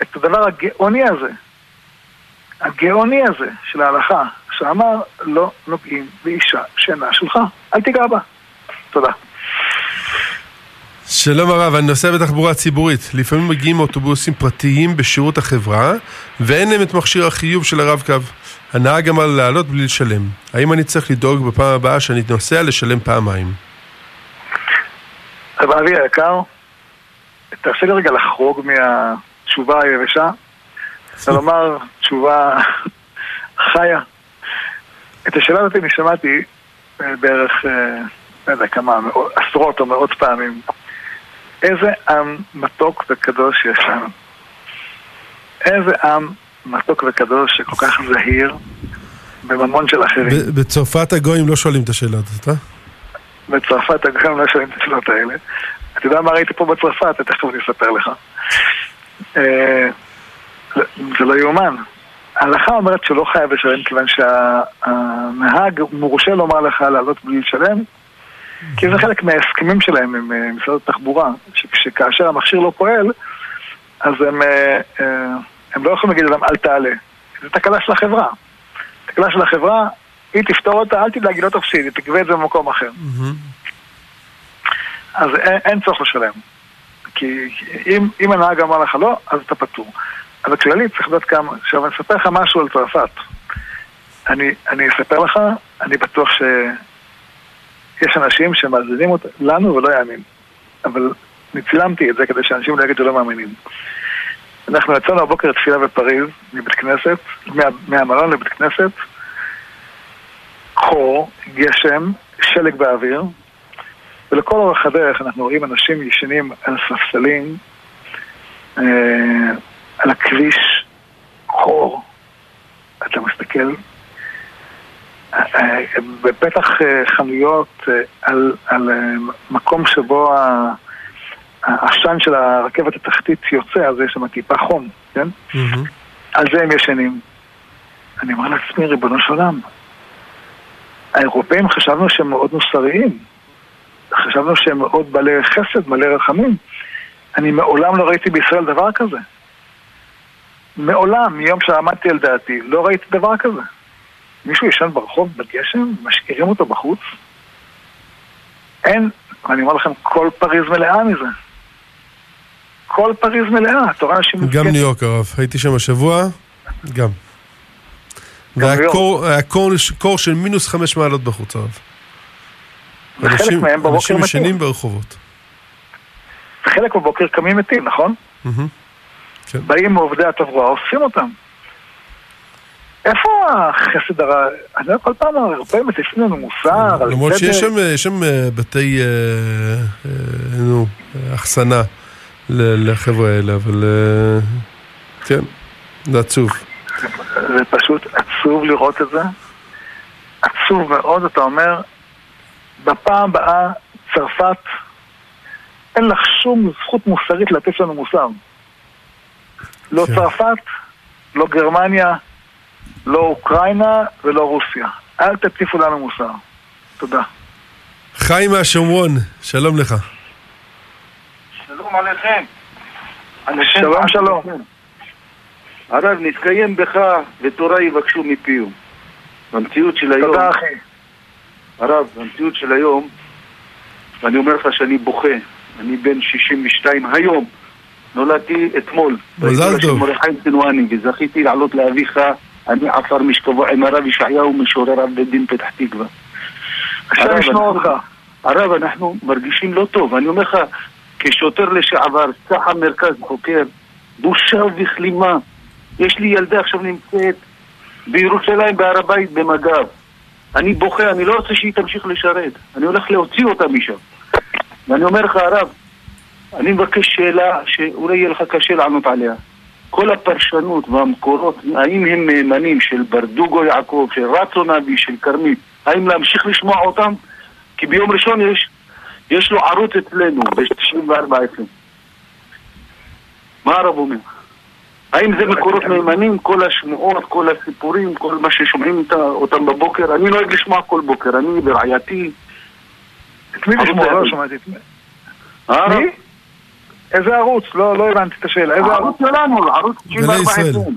את הדבר הגאוני הזה, הגאוני הזה של ההלכה, שאמר לא נוגעים באישה שאינה שלך, אל תיגע בה. תודה. שלום הרב, אני נוסע בתחבורה ציבורית. לפעמים מגיעים אוטובוסים פרטיים בשירות החברה, ואין להם את מכשיר החיוב של הרב-קו. הנהג אמר לעלות בלי לשלם. האם אני צריך לדאוג בפעם הבאה שאני נוסע לשלם פעמיים? רב אבי היקר, תרשה לי רגע לחרוג מהתשובה היבשה, ולומר תשובה חיה. את השאלה הזאת אני שמעתי אה, בערך, אה, לא יודע כמה, עשרות או מאות פעמים. איזה עם מתוק וקדוש יש לנו. איזה עם מתוק וקדוש שכל כך זהיר בממון של אחרים. בצרפת הגויים לא שואלים את השאלה הזאת, אה? בצרפת הגויים לא שואלים את השאלות האלה. אתה יודע מה ראיתי פה בצרפת? תכף אני אספר לך. אה, זה לא יאומן. ההלכה אומרת שלא חייב לשלם כיוון שהנהג מורשה לומר לך לעלות בלי לשלם כי זה חלק מההסכמים שלהם עם אה, משרד התחבורה, שכאשר המכשיר לא פועל, אז הם, אה, הם לא יכולים להגיד להם אל תעלה. זו תקלה של החברה. תקלה של החברה, היא תפתור אותה, אל תדאג, היא לא תפסיד, היא תגבה את זה במקום אחר. אז אין, אין צורך לשלם. כי אם, אם הנהג אמר לך לא, אז אתה פטור. אבל כללית צריך לדעת כמה... עכשיו אני אספר לך משהו על צרפת. אני, אני אספר לך, אני בטוח ש... יש אנשים שמאזינים לנו ולא יאמין. אבל אני צילמתי את זה כדי שאנשים לא יגידו לא מאמינים. אנחנו יצאנו הבוקר תפילה בפריז, מבית כנסת, מה, מהמלון לבית כנסת, חור, גשם, שלג באוויר, ולכל אורך הדרך אנחנו רואים אנשים ישנים על ספסלים, אה, על הכביש, חור. אתה מסתכל, בפתח אה, חנויות אה, על, על אה, מקום שבו העשן של הרכבת התחתית יוצא, אז יש שם טיפה חום, כן? מהמם. על זה הם ישנים. אני אומר לעצמי, ריבונו של עולם, האירופאים חשבנו שהם מאוד מוסריים. חשבנו שהם מאוד בעלי חסד, מלא רחמים. אני מעולם לא ראיתי בישראל דבר כזה. מעולם, מיום שעמדתי על דעתי, לא ראיתי דבר כזה. מישהו ישן ברחוב בגשם, משאירים אותו בחוץ? אין, אני אומר לכם, כל פריז מלאה מזה. כל פריז מלאה, אתה רואה אנשים... גם. ניו יורק הרב, הייתי שם השבוע, גם. והיה. קור- של מינוס חמש מעלות בחוץ הרב. וחלק אנשים- מהם בבוקר אנשים מתים. ישנים ברחובות. חלק בבוקר קמים מתים, נכון? מהמם. באים מעובדי התברואה, אוספים אותם. איפה החסד הרע? אני יודע, כל פעם האירופאים מטיפים לנו מוסר, למרות שיש. שם, שם אה, בתי, אה, אה, נו, אה, אחסנה לחבר'ה האלה, אבל אה, כן, זה עצוב. זה פשוט עצוב לראות את זה. עצוב מאוד, אתה אומר, בפעם הבאה צרפת, אין לך שום זכות מוסרית להטיף לנו מוסר. לא כן. צרפת, לא גרמניה, לא אוקראינה ולא רוסיה. אל תטיפו לנו מוסר. תודה. חיים מהשומרון, שלום לך. שלום עליכם. שלום, שלום. הרב, נתקיים בך ותורה יבקשו מפיהו. במציאות של היום, תודה, אחי. הרב, במציאות של היום, ואני אומר לך שאני בוכה, אני בן 62 היום, נולדתי אתמול. מזל טוב. מרדכי סנואני, וזכיתי לעלות לאביך, אני עפר משכבו עם הרב ישעיהו, משורר רב בית דין פתח תקווה. ישמור אנחנו- אותך. הרב, אנחנו מרגישים לא טוב. אני אומר לך, כשוטר לשעבר, צח"מ מרכז חוקר, בושה וכלימה. יש לי ילדה עכשיו נמצאת בירושלים בהר הבית במג"ב. אני בוכה, אני לא רוצה שהיא תמשיך לשרת. אני הולך להוציא אותה משם. ואני אומר לך, הרב, אני מבקש שאלה שאולי יהיה לך קשה לענות עליה. כל הפרשנות והמקורות, האם הם מהימנים של ברדוגו יעקב, של רצון אבי, של כרמית, האם להמשיך לשמוע אותם? כי ביום ראשון יש, יש לו ערוץ אצלנו, ב-94 FM. מה הרב אומר? האם זה מקורות מהימנים, כל השמועות, כל הסיפורים, כל מה ששומעים אותם בבוקר? אני נוהג לשמוע כל בוקר, אני ורעייתי. את מי לשמוע? לא. שמעתי את מי. איזה ערוץ? לא לא הבנתי את השאלה. איזה ערוץ? שלנו, ערוץ 94 ישראל. FM.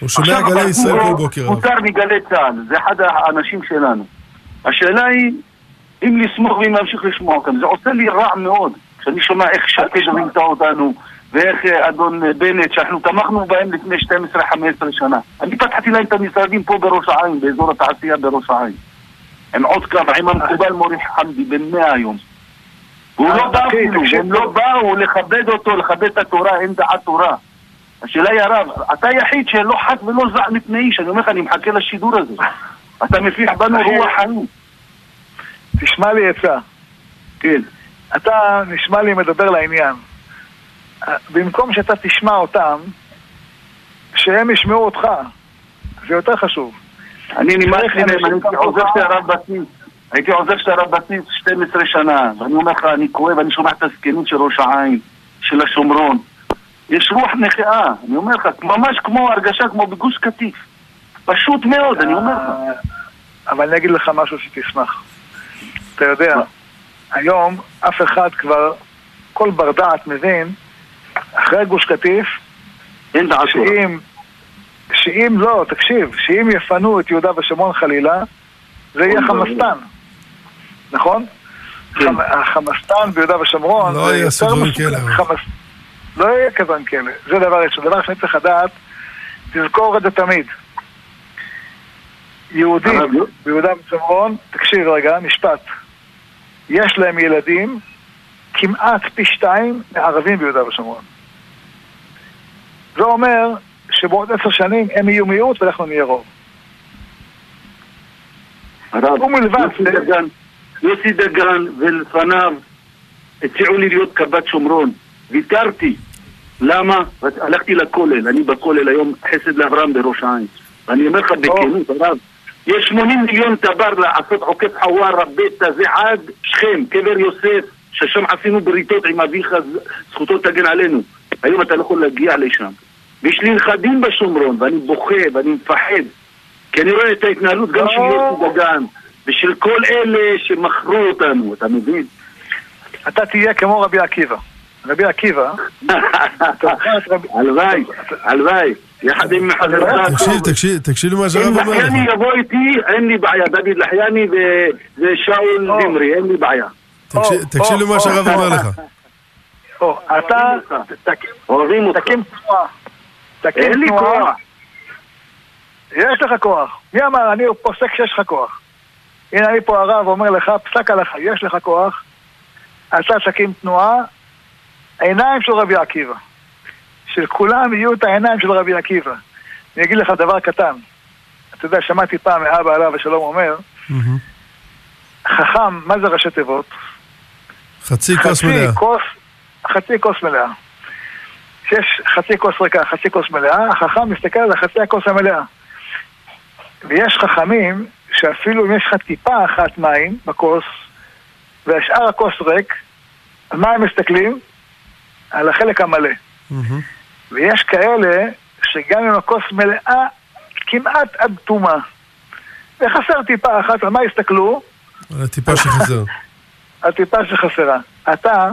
הוא שומע גלי ישראל כל בוקר. פוטר מגלי צה"ל, זה אחד האנשים שלנו. השאלה היא, אם לסמוך ואם להמשיך לשמוע אותם. זה עושה לי רע מאוד, כשאני שומע איך שקד רימתה אותנו, ואיך אה, אדון אה, בנט, שאנחנו תמכנו בהם לפני 12-15 שנה. אני פתחתי להם את המשרדים פה בראש העין, באזור התעשייה בראש העין. עם עוד כמה, עם המקובל מורי חמדי, בן 100 היום. והוא לא בא אוקיי, אפילו, תקשיב הם לא. באו לכבד אותו, לכבד את התורה, אין דעת תורה. השאלה היא הרב, אתה היחיד שלא חס ולא זע מפני איש, אני אומר לך, אני מחכה לשידור הזה. אתה מפיח בנו רוח חיים. תשמע לי עצה. כן. אתה נשמע לי מדבר לעניין. במקום שאתה תשמע אותם, שהם ישמעו אותך. זה יותר חשוב. אני נמאס לי מהם, הייתי. עוזר של הרב בסיס. הייתי עוזר של הרב בסיס 12 שנה, ואני אומר לך, אני כואב, אני שומע את הזקנות של ראש העין, של השומרון. יש רוח נקעה, אני אומר לך, ממש כמו הרגשה כמו בגוש קטיף. פשוט מאוד, אני אומר לך. אבל אני אגיד לך משהו שתשמח. אתה יודע, היום אף אחד כבר, כל בר דעת מבין, אחרי גוש קטיף, אין. שאם, שאם לא, תקשיב, שאם יפנו את יהודה ושומרון חלילה, זה יהיה חמאסטן, נכון? כן. חמ- החמאסטן ביהודה ושומרון, לא דברים מסוכן. כאלה, לא יהיה כזן כאלה, זה דבר ראשון. דבר שני צריך לדעת, תזכור את זה תמיד. יהודים ביהודה ושומרון, תקשיב רגע, משפט. יש להם ילדים כמעט פי שתיים מערבים ביהודה ושומרון. זה אומר שבעוד עשר שנים הם יהיו מיעוט ואנחנו נהיה רוב. ומלבד זה- יוסי דגן ולפניו הציעו לי להיות קב"ט שומרון. ויתרתי. למה? הלכתי לכולל, אני בכולל היום חסד לאברהם בראש העין. ואני אומר לך בכנות, הרב, יש 80 מיליון טבר לעשות עוקף חווארה, ביתא, זה עד שכם, קבר יוסף, ששם עשינו בריתות עם אביך, זכותו תגן עלינו. היום אתה לא יכול להגיע לשם. ויש לי נכדים בשומרון, ואני בוכה, ואני מפחד. כי אני רואה את ההתנהלות גם של יוסי דגן, ושל כל אלה שמכרו אותנו, אתה מבין? אתה תהיה כמו רבי עקיבא. רבי עקיבא, הלוואי, הלוואי, יחד עם חברך. תקשיב, תקשיב, תקשיב למה שהרב אם אומר לך. לחייני יבוא איתי, אין לי בעיה, דוד לחייני ושאול או. זמרי, אין לי בעיה. תקשיב- למה שהרב או. אומר לך. אתה אוהבים אותך. תקים תנועה. תקים אין לי תנועה. כוח. יש לך כוח. מי אמר? אני פוסק שיש לך כוח. הנה אני פה הרב אומר לך, פסק הלכה, יש לך כוח, אתה תקים תנועה, עיניים של רבי עקיבא. של כולם יהיו את העיניים של רבי עקיבא. אני אגיד לך דבר קטן. אתה יודע, שמעתי פעם מאבא עליו השלום אומר. חכם, מה זה ראשי תיבות? חצי כוס מלאה. חצי כוס מלאה. שיש חצי כוס ריקה, חצי כוס מלאה, החכם מסתכל על החצי הכוס המלאה. ויש חכמים שאפילו אם יש לך טיפה אחת מים בכוס, והשאר הכוס ריק, על מה הם מסתכלים? על החלק המלא. מהמם. ויש כאלה שגם אם הכוס מלאה כמעט עד תומה, וחסר טיפה אחת, על מה יסתכלו? על הטיפה שחזר. הטיפה שחסרה. אתה,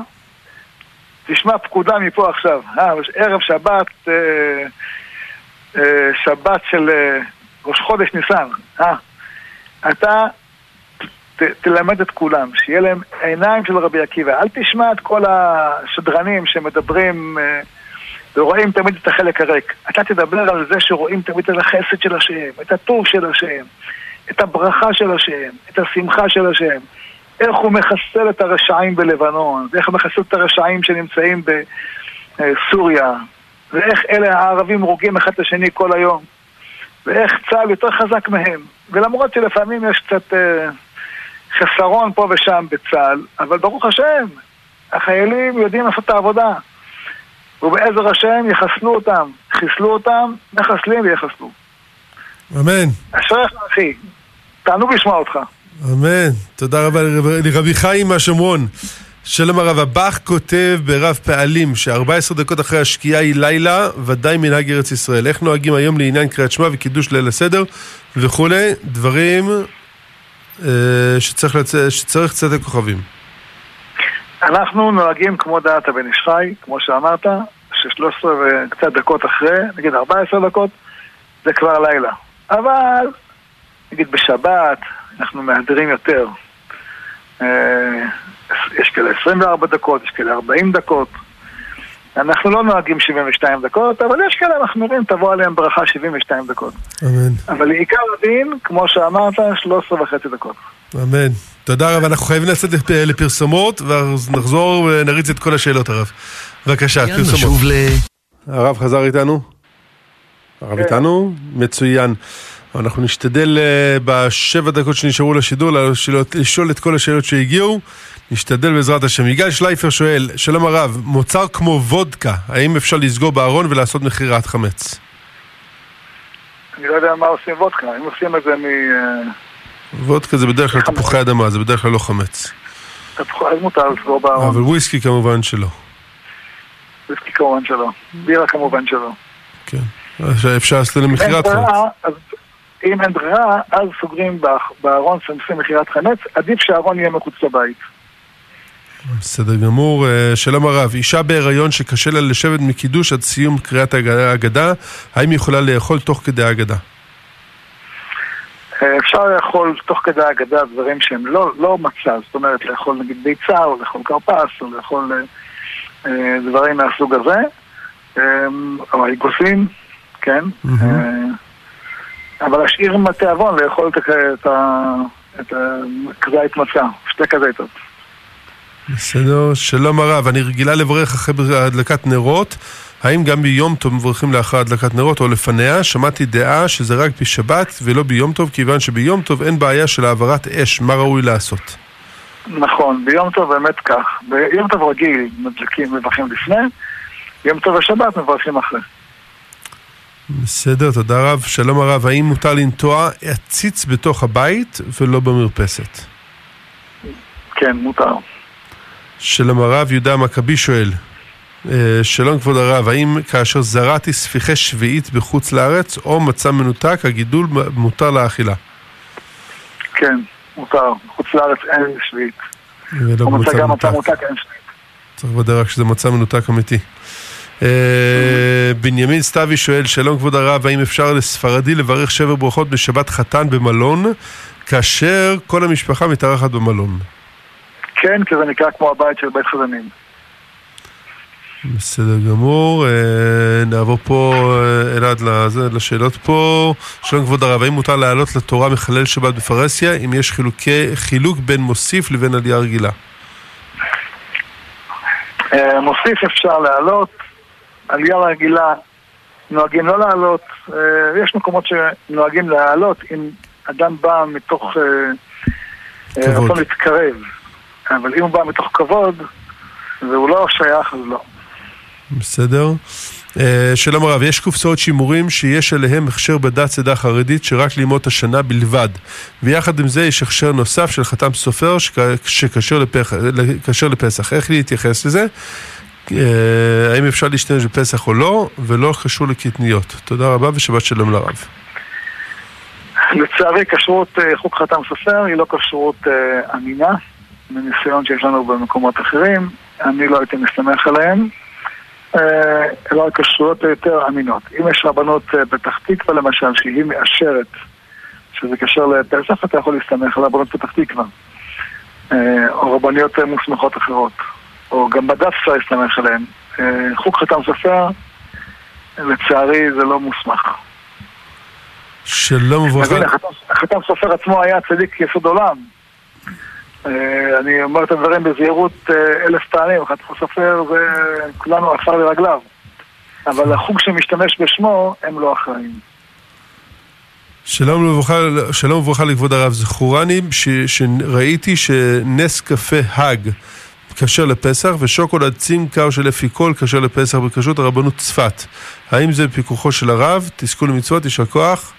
תשמע פקודה מפה עכשיו, אה, ערב שבת, אה, אה, שבת של אה, ראש חודש ניסן, אה, אתה ת, תלמד את כולם, שיהיה להם עיניים של רבי עקיבא. אל תשמע את כל השדרנים שמדברים אה, ורואים תמיד את החלק הריק. אתה תדבר על זה שרואים תמיד את החסד של השם, את הטוב של השם, את הברכה של השם, את השמחה של השם. איך הוא מחסל את הרשעים בלבנון, ואיך הוא מחסל את הרשעים שנמצאים בסוריה, ואיך אלה הערבים הורגים אחד את השני כל היום, ואיך צה"ל יותר חזק מהם. ולמרות שלפעמים יש קצת אה, חסרון פה ושם בצה"ל, אבל ברוך השם, החיילים יודעים לעשות את העבודה. ובעזר השם יחסלו אותם, חיסלו אותם, מחסלים ויחסלו. אמן. אשריך אחי, תענוג לשמוע אותך. אמן. תודה רבה לרב- לרבי חיים מהשומרון. שלום הרב הבח כותב ברב פעלים ש-14 דקות אחרי השקיעה היא לילה, ודאי מנהג ארץ ישראל. איך נוהגים היום לעניין קריאת שמע וקידוש ליל הסדר וכולי, דברים אה, שצריך, לצ... שצריך צדק כוכבים. אנחנו נוהגים כמו דעת הבן איש חי, כמו שאמרת, ש-13 וקצת דקות אחרי, נגיד 14 דקות, זה כבר לילה. אבל, נגיד בשבת, אנחנו מהדרים יותר. אה, יש כאלה 24 דקות, יש כאלה 40 דקות. אנחנו לא נוהגים 72 דקות, אבל יש כאלה מחמירים, תבוא עליהם ברכה 72 דקות. אמן. אבל לעיקר הדין, כמו שאמרת, 13 וחצי דקות. אמן. תודה רבה, אנחנו חייבים לצאת לפ- לפרסומות, ואז נחזור ונריץ את כל השאלות הרב. בבקשה, פרסומות. ל... הרב חזר איתנו? הרב כן. איתנו? מצוין. אנחנו נשתדל אה, בשבע דקות שנשארו לשידור לשאול את כל השאלות שהגיעו. נשתדל בעזרת השם. יגאל שלייפר שואל, שלום הרב, מוצר כמו וודקה, האם אפשר לסגור בארון ולעשות מכירת חמץ? אני לא יודע מה עושים וודקה, אם עושים את זה מ... וודקה זה בדרך כלל תפוחי אדמה, זה בדרך כלל לא חמץ. אז מותר לסגור בארון. אבל וויסקי כמובן שלא. ויסקי כמובן שלא. בירה כמובן שלא. כן. אפשר לעשות למכירת חמץ. אם אין ברירה, אז סוגרים בארון שעושים מכירת חמץ, עדיף שהארון יהיה מחוץ לבית. בסדר גמור. אה, שלום הרב, אישה בהיריון שקשה לה לשבת מקידוש עד סיום קריאת ההג- ההגדה, האם היא יכולה לאכול תוך כדי ההגדה? אה, אפשר לאכול תוך כדי ההגדה דברים שהם לא, לא מצה, זאת אומרת לאכול נגיד ביצה, או לאכול כרפס, או לאכול אה, אה, דברים מהסוג הזה, אה, או אגוזים, כן? אה, אבל להשאיר עם התיאבון לאכול את, ה- את, את הכזית מצה, שתי כזיתות. בסדר. שלום הרב, אני רגילה לברך אחרי הדלקת נרות. האם גם ביום טוב מברכים לאחר הדלקת נרות או לפניה? שמעתי דעה שזה רק בשבת ולא ביום טוב, כיוון שביום טוב אין בעיה של העברת אש. מה ראוי לעשות? נכון, ביום טוב באמת כך. ביום טוב רגיל מדליקים, מברכים לפני, יום טוב ושבת מברכים אחרי. בסדר, תודה רב. שלום הרב, האם מותר לנטוע עציץ בתוך הבית ולא במרפסת? כן, מותר. שלום הרב, יהודה המכבי שואל, שלום כבוד הרב, האם כאשר זרעתי ספיחי שביעית בחוץ לארץ או מצע מנותק, הגידול מותר לאכילה? כן, מותר. חוץ לארץ אין שביעית. ולא או במצע גם מצע מנותק. אין שביעית. צריך לוודא רק שזה מצע מנותק אמיתי. אה, בנימין סתיוי שואל, שלום כבוד הרב, האם אפשר לספרדי לברך שבע ברכות בשבת חתן במלון, כאשר כל המשפחה מתארחת במלון? כן, כי זה נקרא כמו הבית של בית חזנים. בסדר גמור, אה, נעבור פה, אה, אלעד, לשאלות פה. שלום כבוד הרב, האם מותר לעלות לתורה מחלל שבת בפרהסיה, אם יש חילוקי, חילוק בין מוסיף לבין עלייה רגילה? אה, מוסיף אפשר לעלות, עלייה רגילה נוהגים לא לעלות, יש מקומות שנוהגים לעלות אם אדם בא מתוך. רצון להתקרב, אבל אם הוא בא מתוך כבוד והוא לא שייך, אז לא. בסדר. אה, שלום הרב, יש קופסאות שימורים שיש עליהם הכשר בדת צדה חרדית שרק לימות השנה בלבד ויחד עם זה יש הכשר נוסף של חתם סופר שקשר לפח, לפסח. איך להתייחס לזה? אה, האם אפשר להשתמש בפסח או לא, ולא קשור לקטניות. תודה רבה ושבת שלום לרב. לצערי, כשרות אה, חוק חתם סופר היא לא כשרות אמינה, מניסיון שיש לנו במקומות אחרים, אני לא הייתי מסתמך עליהם, אלא על כשרויות יותר אמינות. אם יש רבנות אה, פתח תקווה למשל, שהיא מאשרת שזה קשר לפסח, אתה יכול להסתמך על רבנות פתח תקווה, אה, או רבניות אה, מוסמכות אחרות, או גם בדף אפשר להסתמך עליהם. אה, חוק חתם סופר, לצערי זה לא מוסמך. שלום וברכה. החתם סופר עצמו היה צדיק יסוד עולם. אה, אני אומר את הדברים בזהירות אה, אלף פעמים, חתם סופר זה כולנו עפר לרגליו. אבל החוג שמשתמש בשמו, הם לא אחראים. שלום וברכה, שלום וברכה לכבוד הרב. זכורני ש, שראיתי שנס קפה האג כשר לפסח ושוקולד צינקר של אפיקול כשר לפסח בכשרות הרבנות צפת. האם זה בפיקוחו של הרב? תזכו למצוות, יישר כוח.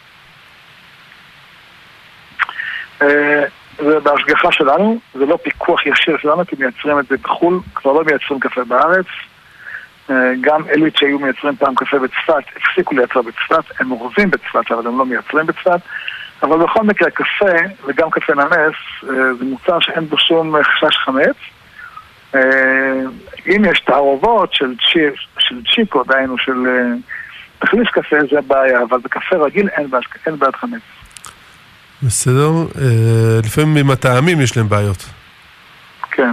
זה בהשגחה שלנו, זה לא פיקוח ישיר שלנו, כי מייצרים את זה בחו"ל, כבר לא מייצרים קפה בארץ. אה, גם אלית שהיו מייצרים פעם קפה בצפת, הפסיקו לייצר בצפת, הם אורזים בצפת, אבל הם לא מייצרים בצפת. אבל בכל מקרה, קפה, וגם קפה נמס, אה, זה מוצר שאין בו שום חשש חמץ. אה, אם יש תערובות של, צ'יפ, של צ'יקו, דהיינו של תחליף קפה, זה בעיה, אבל בקפה רגיל אין בעד חמץ. בסדר. אה, לפעמים עם הטעמים יש להם בעיות. כן.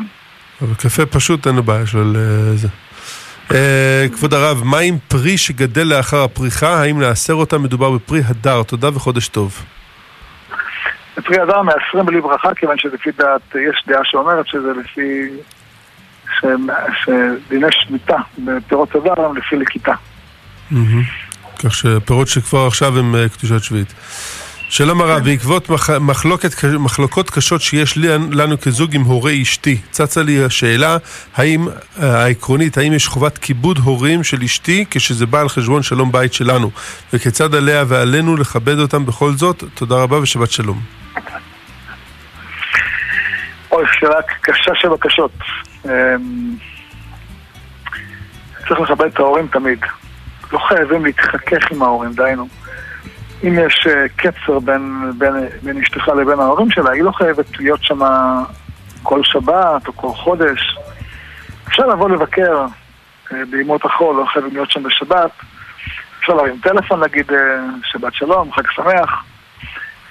אבל קפה פשוט אין לו בעיה של אה, זה. אה, כבוד הרב, מה עם פרי שגדל לאחר הפריחה? האם לאסר אותה? מדובר בפרי הדר. תודה וחודש טוב. פרי הדר מאסרים בלי ברכה, כיוון שלפי דעת, יש דעה שאומרת שזה לפי... שדיני שמיטה בפירות הדר הם לפי לכיתה. כך שפירות שכבר עכשיו הם קדושת שביעית. שלום הרב, בעקבות מח- מחלוקת, מחלוקות קשות שיש לנו כזוג עם הורי אשתי, צצה לי השאלה, האם, אה, העקרונית, האם יש חובת כיבוד הורים של אשתי כשזה בא על חשבון שלום בית שלנו, וכיצד עליה ועלינו לכבד אותם בכל זאת? תודה רבה ושבת שלום. אוי, שאלה קשה שבקשות. אמ, צריך לכבד את ההורים תמיד. לא חייבים להתחכך עם ההורים, דהיינו. אם יש אה, קצר בין, בין, בין אשתך לבין ההורים שלה, היא לא חייבת להיות שם כל שבת או כל חודש. אפשר לבוא לבקר אה, בימות החול, לא חייבים להיות שם בשבת. אפשר להרים טלפון, להגיד אה, שבת שלום, חג שמח.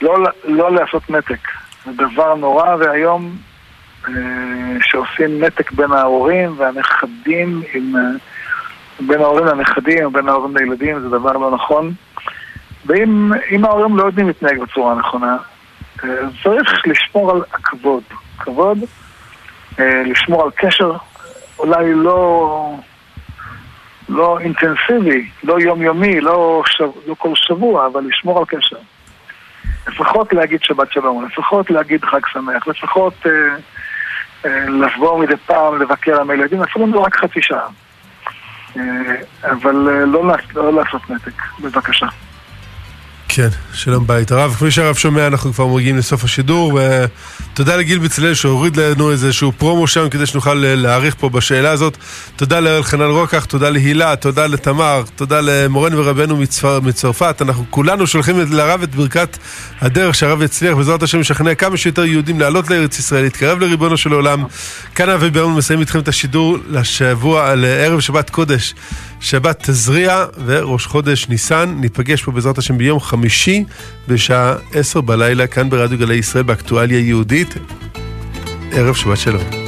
לא, לא לעשות נתק. זה דבר נורא ואיום שעושים נתק בין ההורים והנכדים, עם, בין ההורים לנכדים ובין ההורים לילדים, זה דבר לא נכון. ואם אם ההורים לא יודעים להתנהג בצורה נכונה, אה, צריך לשמור על הכבוד. כבוד, אה, לשמור על קשר, אולי לא, לא אינטנסיבי, לא יומיומי, לא, שב, לא כל שבוע, אבל לשמור על קשר. לפחות להגיד שבת שלום, לפחות להגיד חג שמח, לפחות אה, אה, לבוא מדי פעם לבקר עם הילדים, אפילו אם זה רק חצי שעה. אה, אבל אה, לא, לא לעשות נתק, בבקשה. כן, שלום בית. הרב, כפי שהרב שומע, אנחנו כבר מגיעים לסוף השידור, ותודה לגיל בצלאל שהוריד לנו איזשהו פרומו שם כדי שנוכל להאריך פה בשאלה הזאת. תודה לאלחנן רוקח, תודה להילה, תודה לתמר, תודה למורנו ורבנו מצפר, מצרפת. אנחנו כולנו שולחים לרב את ברכת הדרך שהרב יצליח, בעזרת השם ישכנע כמה שיותר יהודים לעלות לארץ ישראל, להתקרב לריבונו של עולם. כאן אבי ברמן מסיים איתכם את השידור לשבוע, לערב שבת קודש. שבת תזריע וראש חודש ניסן. ניפגש פה בעזרת השם ביום חמישי בשעה עשר בלילה כאן ברדיו גלי ישראל באקטואליה יהודית. ערב שבת שלום.